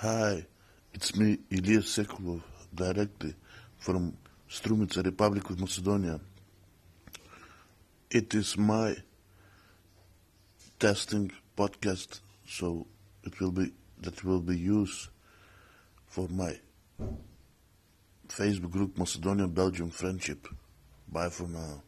Hi, it's me, Ilya Sekulov, directly from Strumica, Republic of Macedonia. It is my testing podcast, so it will be that will be used for my Facebook group Macedonia Belgium Friendship. Bye for now.